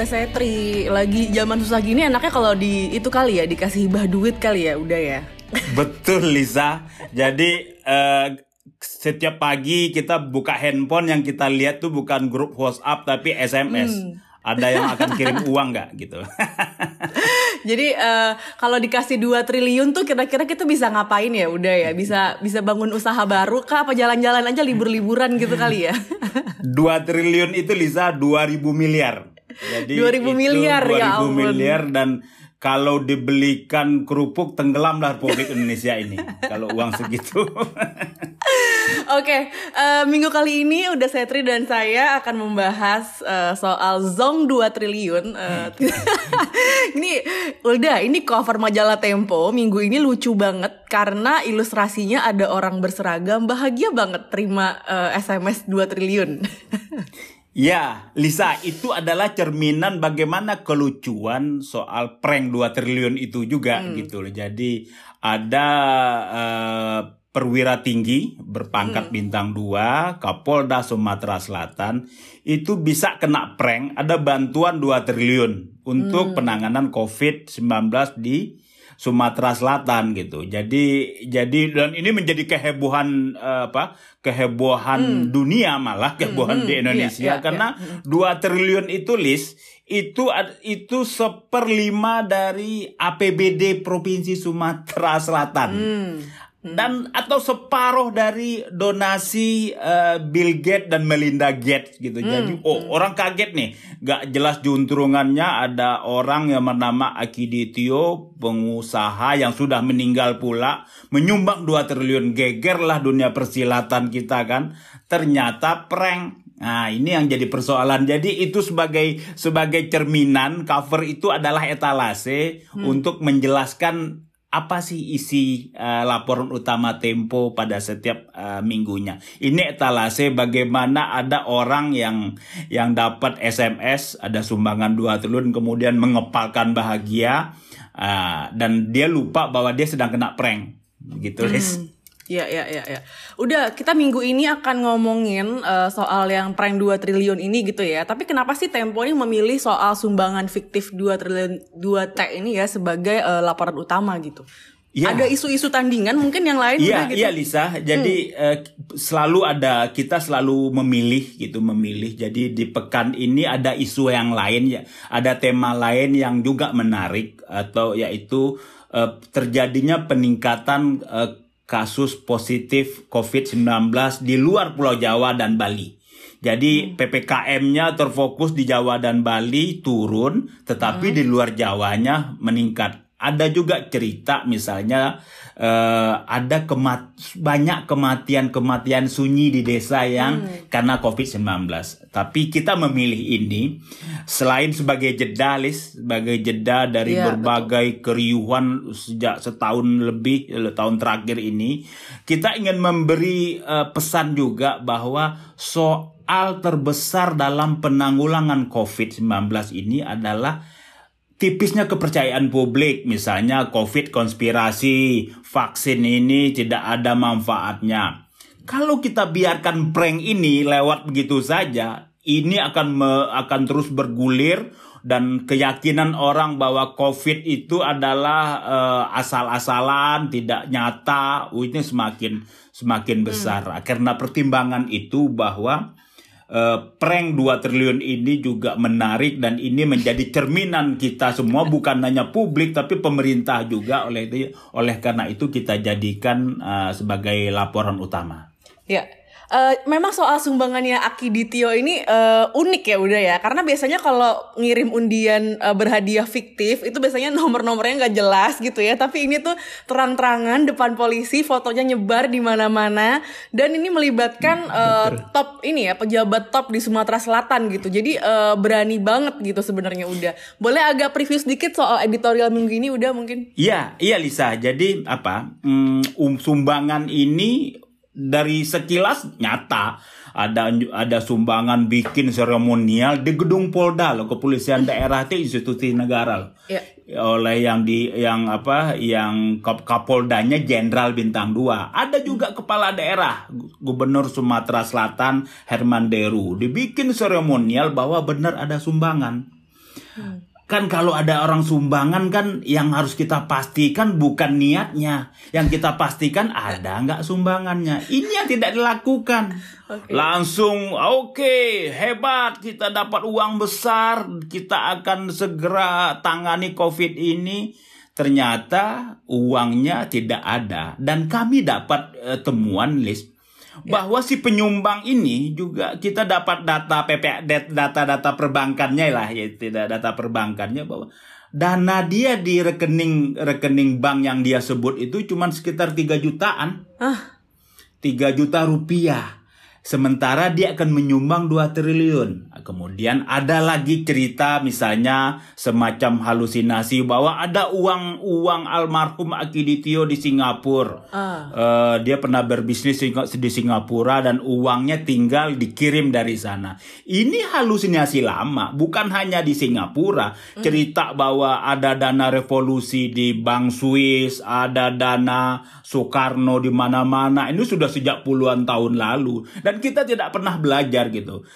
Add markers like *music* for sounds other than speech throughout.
udah setri lagi zaman susah gini enaknya kalau di itu kali ya dikasih hibah duit kali ya udah ya. *laughs* Betul Lisa. Jadi uh, setiap pagi kita buka handphone yang kita lihat tuh bukan grup WhatsApp tapi SMS. Hmm. Ada yang *laughs* akan kirim uang nggak gitu? *laughs* Jadi uh, kalau dikasih 2 triliun tuh kira-kira kita bisa ngapain ya? Udah ya, bisa bisa bangun usaha baru kah apa jalan-jalan aja libur-liburan gitu kali ya? 2 triliun itu Lisa 2000 miliar. Jadi 2000 miliar 2000 ya ampun. miliar dan kalau dibelikan kerupuk tenggelam lah Republik Indonesia ini kalau uang segitu. *laughs* Oke, okay, uh, eh, minggu kali ini udah Setri dan saya akan membahas uh, soal Zong 2 triliun. Uh, *laughs* ini udah, ini cover majalah Tempo minggu ini lucu banget karena ilustrasinya ada orang berseragam bahagia banget terima uh, SMS 2 triliun. *laughs* Ya, Lisa, itu adalah cerminan bagaimana kelucuan soal prank 2 triliun itu juga hmm. gitu loh. Jadi ada uh, perwira tinggi berpangkat hmm. bintang 2, Kapolda Sumatera Selatan itu bisa kena prank, ada bantuan 2 triliun untuk hmm. penanganan COVID-19 di Sumatera Selatan gitu. Jadi jadi dan ini menjadi kehebohan uh, apa? kehebohan hmm. dunia malah kehebohan hmm, di iya, Indonesia iya, iya, karena iya. 2 triliun itu list itu itu seperlima dari APBD Provinsi Sumatera Selatan. Hmm. Hmm. dan atau separuh dari donasi uh, Bill Gates dan Melinda Gates gitu. Hmm. Jadi oh hmm. orang kaget nih, gak jelas juntrungannya ada orang yang bernama Akiditio, pengusaha yang sudah meninggal pula, menyumbang 2 triliun geger lah dunia persilatan kita kan. Ternyata prank. Nah, ini yang jadi persoalan. Jadi itu sebagai sebagai cerminan cover itu adalah etalase hmm. untuk menjelaskan apa sih isi uh, laporan utama Tempo pada setiap uh, minggunya. Ini etalase bagaimana ada orang yang yang dapat SMS ada sumbangan 2 triliun kemudian mengepalkan bahagia uh, dan dia lupa bahwa dia sedang kena prank. Gitu, hmm. Iya, iya, iya, ya. Udah, kita minggu ini akan ngomongin uh, soal yang prank 2 triliun ini gitu ya. Tapi kenapa sih Tempo ini memilih soal sumbangan fiktif 2 triliun 2 T ini ya sebagai uh, laporan utama gitu? Ya. Ada isu-isu tandingan mungkin yang lain Iya, gitu. Iya, Lisa. Jadi hmm. uh, selalu ada kita selalu memilih gitu, memilih. Jadi di pekan ini ada isu yang lain ya, ada tema lain yang juga menarik atau yaitu terjadinya peningkatan kasus positif COVID-19 di luar Pulau Jawa dan Bali. Jadi hmm. PPKM-nya terfokus di Jawa dan Bali turun, tetapi hmm. di luar Jawanya meningkat ada juga cerita misalnya uh, ada kemat banyak kematian-kematian sunyi di desa yang hmm. karena COVID-19. Tapi kita memilih ini selain sebagai jeda list, sebagai jeda dari ya, berbagai betul. keriuhan sejak setahun lebih eh, tahun terakhir ini, kita ingin memberi uh, pesan juga bahwa soal terbesar dalam penanggulangan COVID-19 ini adalah tipisnya kepercayaan publik, misalnya COVID konspirasi, vaksin ini tidak ada manfaatnya. Kalau kita biarkan prank ini lewat begitu saja, ini akan me, akan terus bergulir dan keyakinan orang bahwa COVID itu adalah uh, asal-asalan, tidak nyata, oh, ini semakin semakin besar. Hmm. Karena pertimbangan itu bahwa uh, prank 2 triliun ini juga menarik dan ini menjadi cerminan kita semua bukan hanya publik tapi pemerintah juga oleh oleh karena itu kita jadikan uh, sebagai laporan utama. Ya, Uh, memang soal sumbangannya Aki Ditio ini uh, unik ya udah ya. Karena biasanya kalau ngirim undian uh, berhadiah fiktif itu biasanya nomor-nomornya nggak jelas gitu ya. Tapi ini tuh terang-terangan depan polisi fotonya nyebar di mana-mana. Dan ini melibatkan uh, top ini ya pejabat top di Sumatera Selatan gitu. Jadi uh, berani banget gitu sebenarnya udah boleh agak preview sedikit soal editorial minggu ini udah mungkin? Iya iya Lisa. Jadi apa mm, um, sumbangan ini dari sekilas nyata ada ada sumbangan bikin seremonial di gedung Polda loh kepolisian daerah itu institusi negara loh. Ya. oleh yang di yang apa yang kap Kapoldanya Jenderal Bintang 2 ada juga kepala daerah Gubernur Sumatera Selatan Herman Deru dibikin seremonial bahwa benar ada sumbangan Hmm. Kan kalau ada orang sumbangan kan yang harus kita pastikan bukan niatnya. Yang kita pastikan ada nggak sumbangannya. Ini yang tidak dilakukan. Okay. Langsung oke okay, hebat kita dapat uang besar. Kita akan segera tangani COVID ini. Ternyata uangnya tidak ada. Dan kami dapat uh, temuan list. Bahwa si penyumbang ini juga kita dapat data PP data-data perbankannya lah ya tidak data perbankannya bahwa dana dia di rekening rekening bank yang dia sebut itu cuma sekitar 3 jutaan. Ah. 3 juta rupiah. Sementara dia akan menyumbang 2 triliun. Kemudian ada lagi cerita misalnya semacam halusinasi bahwa ada uang-uang almarhum Akiditio di Singapura. Uh. Uh, dia pernah berbisnis di Singapura dan uangnya tinggal dikirim dari sana. Ini halusinasi lama, bukan hanya di Singapura. Mm. Cerita bahwa ada dana revolusi di Bank Swiss, ada dana Soekarno di mana-mana. Ini sudah sejak puluhan tahun lalu dan kita tidak pernah belajar gitu.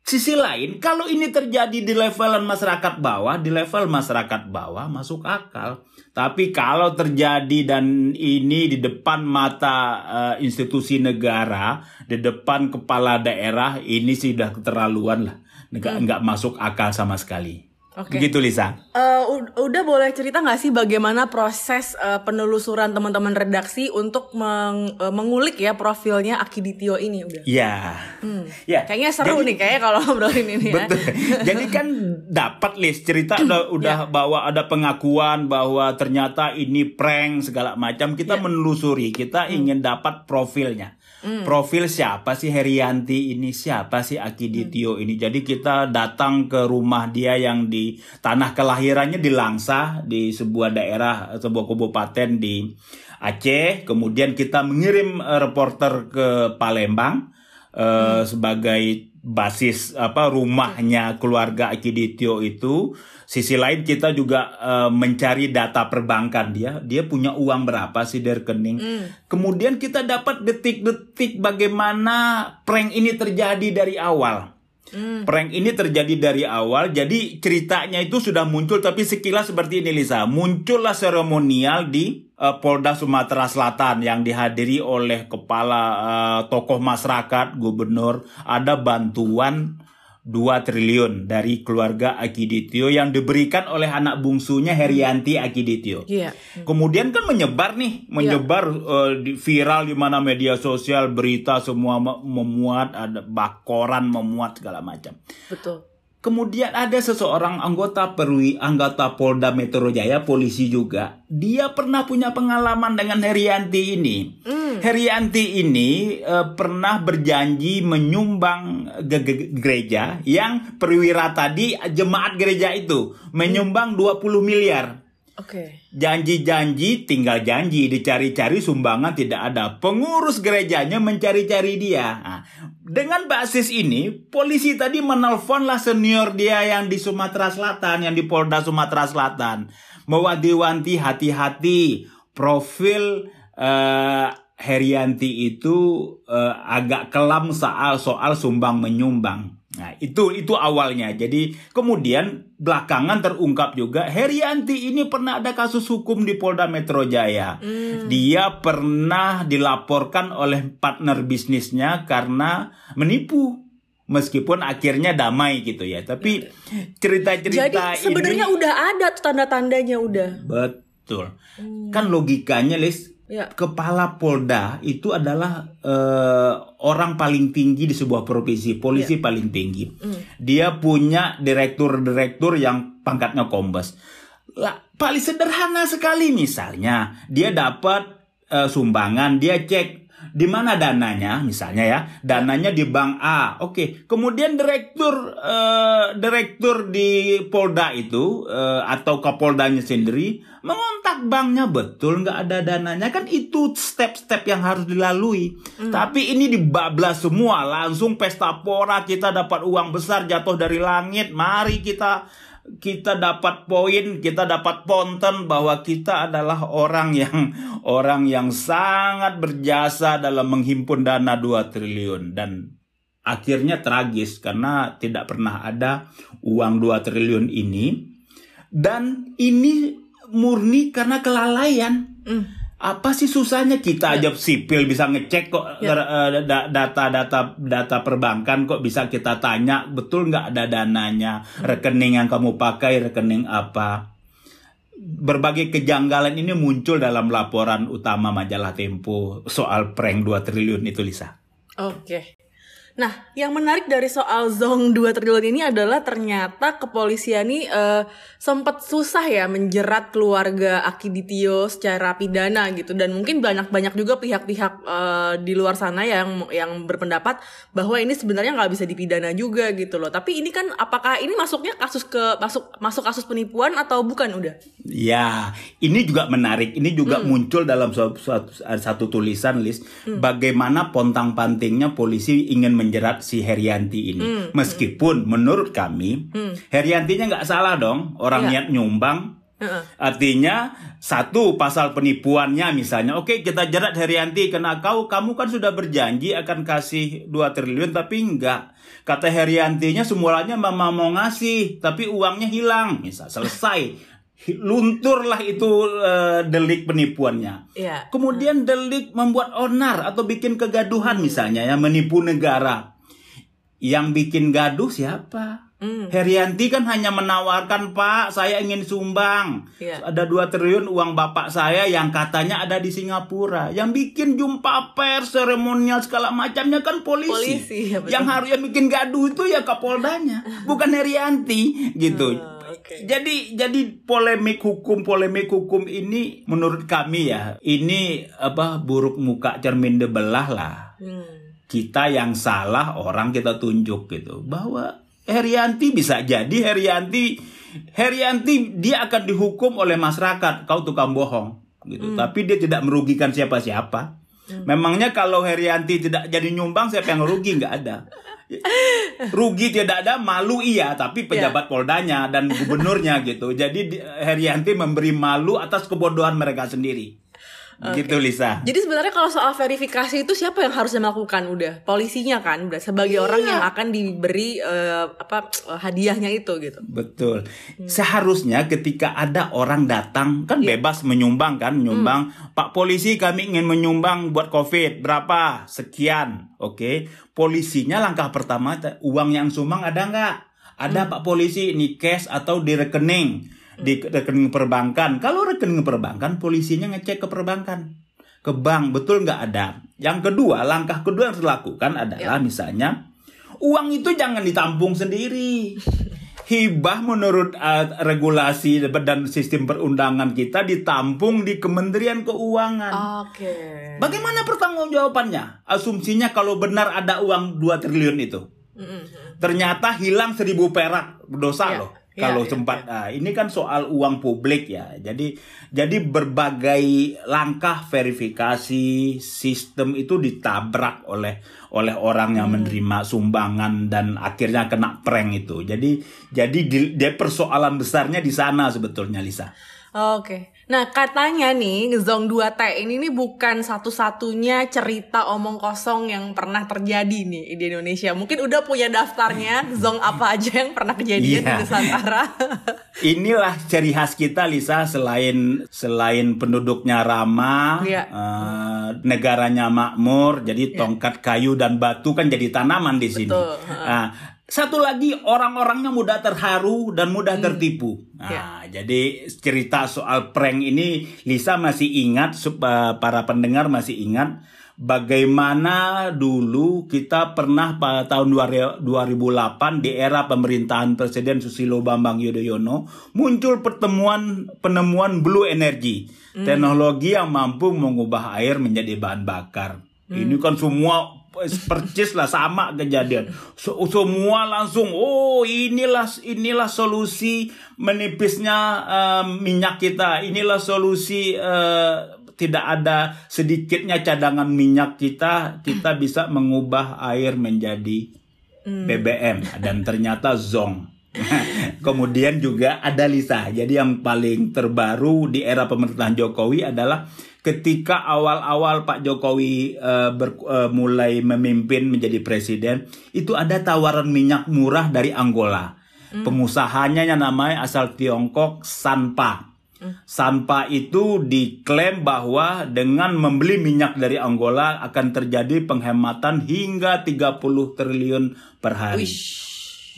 Sisi lain, kalau ini terjadi di levelan masyarakat bawah, di level masyarakat bawah masuk akal. Tapi kalau terjadi dan ini di depan mata uh, institusi negara, di depan kepala daerah, ini sudah keterlaluan lah. Nggak, hmm. nggak masuk akal sama sekali. Okay. Begitu Lisa. Uh, udah boleh cerita nggak sih bagaimana proses uh, penelusuran teman-teman redaksi untuk meng, uh, mengulik ya profilnya Akiditio ini udah? Iya. Hmm. Ya. Kayaknya seru Jadi, nih kayak kalau ngobrolin ini ya. Betul. *laughs* Jadi kan dapat list cerita udah udah yeah. bahwa ada pengakuan bahwa ternyata ini prank segala macam. Kita yeah. menelusuri, kita hmm. ingin dapat profilnya. Hmm. Profil siapa sih Herianti ini? Siapa sih Akiditio hmm. ini? Jadi kita datang ke rumah dia yang di tanah kelahirannya di Langsa di sebuah daerah sebuah kabupaten di Aceh. Kemudian kita mengirim uh, reporter ke Palembang uh, hmm. sebagai basis apa rumahnya keluarga Akiditio itu. Sisi lain kita juga uh, mencari data perbankan dia. Dia punya uang berapa sih dari rekening mm. kemudian kita dapat detik-detik bagaimana prank ini terjadi dari awal mm. prank ini terjadi dari awal jadi ceritanya itu sudah muncul tapi sekilas seperti ini Lisa muncullah seremonial di uh, Polda Sumatera Selatan yang dihadiri oleh kepala uh, tokoh masyarakat, gubernur, ada bantuan 2 triliun dari keluarga Akiditio yang diberikan oleh anak bungsunya Herianti Akiditio. Yeah. Kemudian kan menyebar nih, menyebar yeah. uh, di, viral di mana media sosial, berita semua memuat, ada bakoran memuat segala macam. Betul. Kemudian ada seseorang anggota perwi, anggota Polda Metro Jaya, polisi juga. Dia pernah punya pengalaman dengan Herianti ini. Mm. Herianti ini uh, pernah berjanji menyumbang gereja yang perwira tadi jemaat gereja itu menyumbang 20 miliar. Oke. Okay. Janji-janji tinggal janji, dicari-cari sumbangan tidak ada. Pengurus gerejanya mencari-cari dia. Nah, dengan basis ini, polisi tadi menelponlah senior dia yang di Sumatera Selatan, yang di Polda Sumatera Selatan. Mewadi-wanti hati-hati profil uh, Herianti itu uh, agak kelam soal soal sumbang menyumbang. Nah, itu itu awalnya. Jadi kemudian belakangan terungkap juga Herianti ini pernah ada kasus hukum di Polda Metro Jaya. Hmm. Dia pernah dilaporkan oleh partner bisnisnya karena menipu meskipun akhirnya damai gitu ya. Tapi cerita-cerita Jadi sebenarnya udah ada tanda-tandanya udah. Betul. Hmm. Kan logikanya Lis Ya. Kepala Polda itu adalah uh, orang paling tinggi di sebuah provinsi, polisi ya. paling tinggi. Mm. Dia punya direktur-direktur yang pangkatnya kombes. Lah, paling sederhana sekali misalnya, dia dapat uh, sumbangan, dia cek di mana dananya? Misalnya ya dananya di bank A. Oke kemudian direktur uh, direktur di Polda itu uh, atau Kapoldanya sendiri mengontak banknya betul nggak ada dananya? Kan itu step-step yang harus dilalui. Hmm. tapi ini dibablas semua langsung pesta pora kita dapat uang besar jatuh dari langit. Mari kita kita dapat poin, kita dapat ponten bahwa kita adalah orang yang orang yang sangat berjasa dalam menghimpun dana 2 triliun dan akhirnya tragis karena tidak pernah ada uang 2 triliun ini dan ini murni karena kelalaian. Hmm. Apa sih susahnya kita aja sipil bisa ngecek kok Ya. eh, da- data-data data perbankan kok bisa kita tanya betul nggak ada dananya rekening yang kamu pakai rekening apa berbagai kejanggalan ini muncul dalam laporan utama majalah Tempo soal prank 2 triliun itu Lisa. Oke. Nah, yang menarik dari soal Zong 2 triliun ini adalah ternyata kepolisian ini eh, sempat susah ya menjerat keluarga Akiditio secara pidana gitu dan mungkin banyak-banyak juga pihak-pihak eh, di luar sana yang yang berpendapat bahwa ini sebenarnya nggak bisa dipidana juga gitu loh. Tapi ini kan apakah ini masuknya kasus ke masuk masuk kasus penipuan atau bukan udah? Ya, ini juga menarik. Ini juga muncul dalam suatu, suatu- satu tulisan list bagaimana pontang-pantingnya polisi ingin menjerat si Herianti ini. Meskipun menurut kami Heriantinya nggak salah dong, orang Iya. niat nyumbang. Heeh. Artinya satu pasal penipuannya misalnya, oke kita jerat Herianti karena kau kamu kan sudah berjanji akan kasih 2 triliun tapi enggak. Kata Heriantinya semuanya mama mau ngasih tapi uangnya hilang, misal selesai. Lunturlah itu eh, delik penipuannya. Iya. Kemudian delik membuat onar atau bikin kegaduhan misalnya ya menipu negara. Yang bikin gaduh siapa? Hmm. Herianti kan hanya menawarkan Pak, saya ingin sumbang. Iya. Ada 2 triliun uang bapak saya yang katanya ada di Singapura. Yang bikin jumpa pers, seremonial segala macamnya kan polisi. Polisi, ya betul. yang harus yang bikin gaduh itu ya Kapoldanya, bukan Herianti gitu. Ah, oke. Jadi jadi polemik hukum polemik hukum ini menurut kami ya ini apa buruk muka cermin debelah lah. Hmm. kita yang salah orang kita tunjuk gitu. Bahwa Herianti bisa jadi Herianti Herianti dia akan dihukum oleh masyarakat. Kau tukang bohong gitu. Tapi dia tidak merugikan siapa-siapa. Memangnya kalau Herianti tidak jadi nyumbang siapa yang rugi? Nggak ada *laughs* rugi tidak ada malu iya tapi pejabat Poldanya dan gubernurnya gitu. Jadi di- Herianti memberi malu atas kebodohan mereka sendiri gitu Lisa Jadi sebenarnya kalau soal verifikasi itu siapa yang harusnya melakukan udah polisinya kan, udah sebagai orang yang akan diberi eh, apa eh, hadiahnya itu gitu. Betul. Seharusnya ketika ada orang datang kan bebas menyumbang kan, menyumbang. Pak polisi kami ingin menyumbang buat Covid berapa? Sekian. Oke. Polisinya langkah pertama uang yang sumbang ada nggak? Ada Pak polisi ini cash atau di rekening di rekening perbankan. Kalau rekening perbankan polisinya ngecek ke perbankan. Ke bank betul nggak ada. Yang kedua, langkah kedua yang harus dilakukan adalah misalnya uang itu jangan ditampung sendiri. Hibah menurut uh, regulasi dan sistem perundangan kita ditampung di Kementerian Keuangan. Oke. Bagaimana pertanggungjawabannya? Asumsinya kalau benar ada uang 2 triliun itu. Ternyata hilang 1000 perak, dosa Ya, loh. Ya, kalau ya, sempat Nah, ini kan soal uang publik ya. Jadi jadi berbagai langkah verifikasi sistem itu ditabrak oleh oleh orang yang menerima sumbangan dan akhirnya kena prank itu. Jadi jadi di- dia persoalan besarnya di sana sebetulnya Lisa. Oke. Nah, katanya nih Zong 2T ini nih bukan satu-satunya cerita omong kosong yang pernah terjadi nih di Indonesia. Mungkin udah punya daftarnya Zong apa aja yang pernah kejadian di Iya. Nusantara. *laughs* Inilah ciri khas kita Lisa selain selain penduduknya ramah, Iya. eh, negaranya makmur, jadi tongkat kayu dan batu kan jadi tanaman di sini. Betul, Nah, satu lagi orang-orangnya mudah terharu dan mudah Hmm. tertipu. Iya. Nah, jadi cerita soal prank ini Lisa masih ingat, eh, para pendengar masih ingat bagaimana dulu kita pernah pada tahun 2008 di era pemerintahan Presiden Susilo Bambang Yudhoyono muncul pertemuan penemuan blue energy, teknologi yang mampu mengubah air menjadi bahan bakar. Ini kan semua percis lah sama kejadian. So- semua langsung oh inilah inilah solusi menipisnya eh, minyak kita. Inilah solusi eh, tidak ada sedikitnya cadangan minyak kita, kita bisa mengubah air menjadi BBM dan ternyata zong. *laughs* Kemudian juga ada Lisa. Jadi yang paling terbaru di era pemerintahan Jokowi adalah ketika awal-awal Pak Jokowi uh, ber, uh, mulai memimpin menjadi presiden, itu ada tawaran minyak murah dari Angola. Hmm. Pengusahanya yang namanya asal Tiongkok Sanpa. Hmm. Sanpa itu diklaim bahwa dengan membeli minyak dari Angola akan terjadi penghematan hingga 30 triliun per hari. Wish.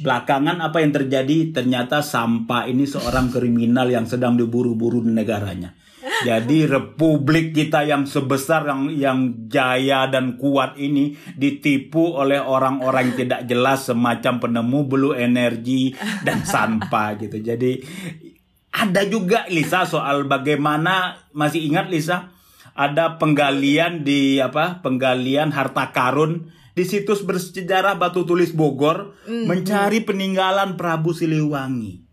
Belakangan apa yang terjadi? Ternyata Sampa ini seorang kriminal yang sedang diburu-buru di negaranya. Jadi republik kita yang sebesar yang yang jaya dan kuat ini ditipu oleh orang-orang yang tidak jelas semacam penemu blue energy dan *laughs* Sanpa gitu. Jadi ada juga Lisa soal bagaimana masih ingat Lisa ada penggalian di apa penggalian harta karun di situs bersejarah Batu Tulis Bogor mm, mencari peninggalan Prabu Siliwangi.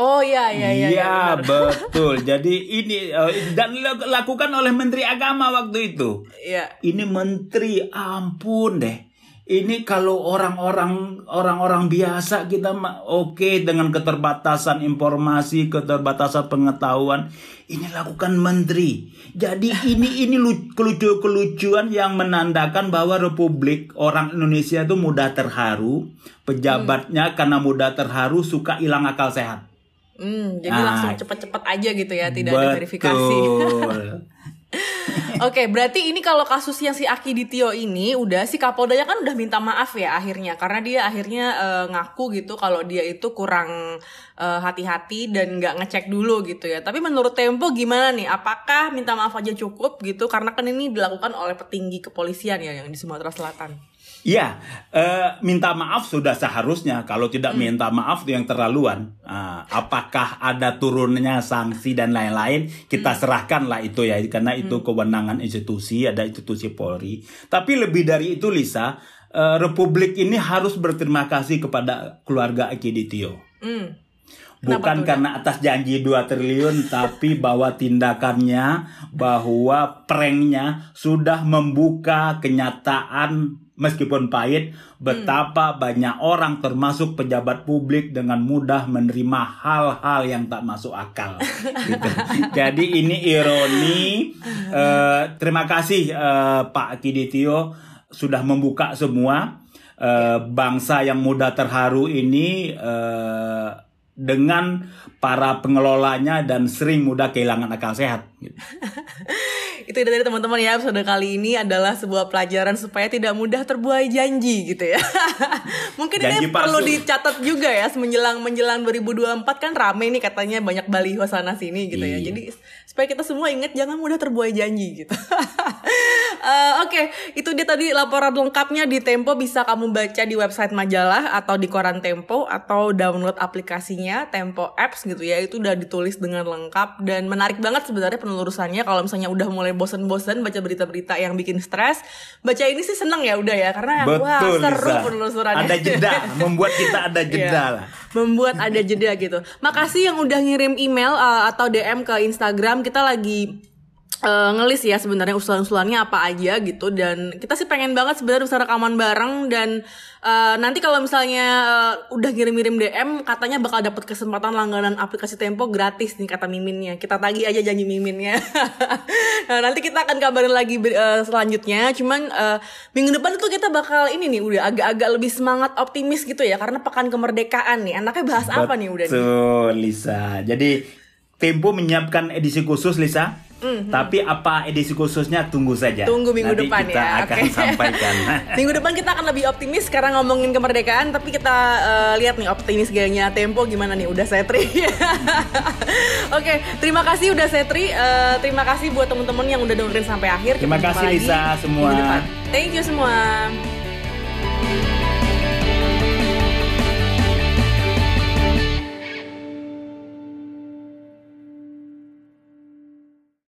Oh iya iya iya. Iya ya, betul. Jadi ini uh, dan lakukan oleh Menteri Agama waktu itu. Iya. Ini menteri ampun deh. Ini kalau orang-orang orang-orang biasa kita oke okay, dengan keterbatasan informasi, keterbatasan pengetahuan, ini lakukan menteri. Jadi ini ini kelucu-kelucuan yang menandakan bahwa Republik orang Indonesia itu mudah terharu, pejabatnya hmm. karena mudah terharu suka hilang akal sehat. Hmm, jadi nah, langsung cepet-cepet aja gitu ya, tidak betul. ada verifikasi. *laughs* Oke, okay, berarti ini kalau kasus yang si Aki Ditio ini udah si Kapoldanya kan udah minta maaf ya akhirnya karena dia akhirnya uh, ngaku gitu kalau dia itu kurang uh, hati-hati dan nggak ngecek dulu gitu ya. Tapi menurut Tempo gimana nih? Apakah minta maaf aja cukup gitu? Karena kan ini dilakukan oleh petinggi kepolisian ya yang di Sumatera Selatan. Iya, uh, minta maaf sudah seharusnya. Kalau tidak hmm. minta maaf itu yang terlaluan. Uh, apakah ada turunnya sanksi dan lain-lain? Kita hmm. serahkanlah itu ya, karena itu hmm. kewenangan institusi, ada institusi Polri. Tapi lebih dari itu, Lisa, uh, Republik ini harus berterima kasih kepada keluarga Akiditio. Hmm. Bukan karena atas janji 2 triliun, *laughs* tapi bahwa tindakannya, bahwa pranknya sudah membuka kenyataan meskipun pahit, betapa hmm. banyak orang termasuk pejabat publik dengan mudah menerima hal-hal yang tak masuk akal. *laughs* gitu. Jadi ini ironi. Uh, terima kasih uh, Pak Kiditio sudah membuka semua uh, bangsa yang mudah terharu ini. Uh, dengan para pengelolanya dan sering mudah kehilangan akal sehat. Gitu. *laughs* itu dari teman-teman ya episode kali ini adalah sebuah pelajaran supaya tidak mudah terbuai janji gitu ya. *laughs* Mungkin janji ini palsu. perlu dicatat juga ya menjelang menjelang 2024 kan rame nih katanya banyak baliho sana sini gitu ya. iya. ya. Jadi supaya kita semua ingat jangan mudah terbuai janji gitu. uh, *laughs* Oke, okay. itu dia tadi laporan lengkapnya di Tempo bisa kamu baca di website majalah atau di koran Tempo atau download aplikasinya Tempo Apps gitu ya. Itu udah ditulis dengan lengkap dan menarik banget sebenarnya penelurusannya kalau misalnya udah mulai bosen-bosen baca berita-berita yang bikin stres, baca ini sih seneng ya udah ya karena Betul, wah seru Lisa. penelusurannya. Ada jeda, *laughs* membuat kita ada jeda yeah. lah. Membuat ada jeda gitu. Makasih yang udah ngirim email uh, atau DM ke Instagram. Kita lagi uh, ngelis ya sebenarnya usulan-usulannya apa aja gitu. Dan kita sih pengen banget sebenarnya bisa rekaman bareng. Dan uh, nanti kalau misalnya uh, udah kirim-kirim DM katanya bakal dapat kesempatan langganan aplikasi Tempo gratis nih kata Miminnya. Kita tagih aja janji Miminnya. *laughs* Nah, nanti kita akan kabarin lagi uh, selanjutnya. Cuman uh, minggu depan itu kita bakal ini nih udah agak-agak lebih semangat optimis gitu ya. Karena pekan kemerdekaan nih. Anaknya bahas Betul, apa nih udah nih? Lisa. Jadi Tempo menyiapkan edisi khusus Lisa Mm-hmm. Tapi apa edisi khususnya tunggu saja. Tunggu minggu Nanti depan kita ya. akan okay. sampaikan. *laughs* minggu depan kita akan lebih optimis sekarang ngomongin kemerdekaan, tapi kita uh, lihat nih optimis gayanya Tempo gimana nih udah Setri. *laughs* Oke, okay, terima kasih udah Setri. Uh, terima kasih buat teman-teman yang udah dengerin sampai akhir. Terima kasih Lisa semua. Thank you semua.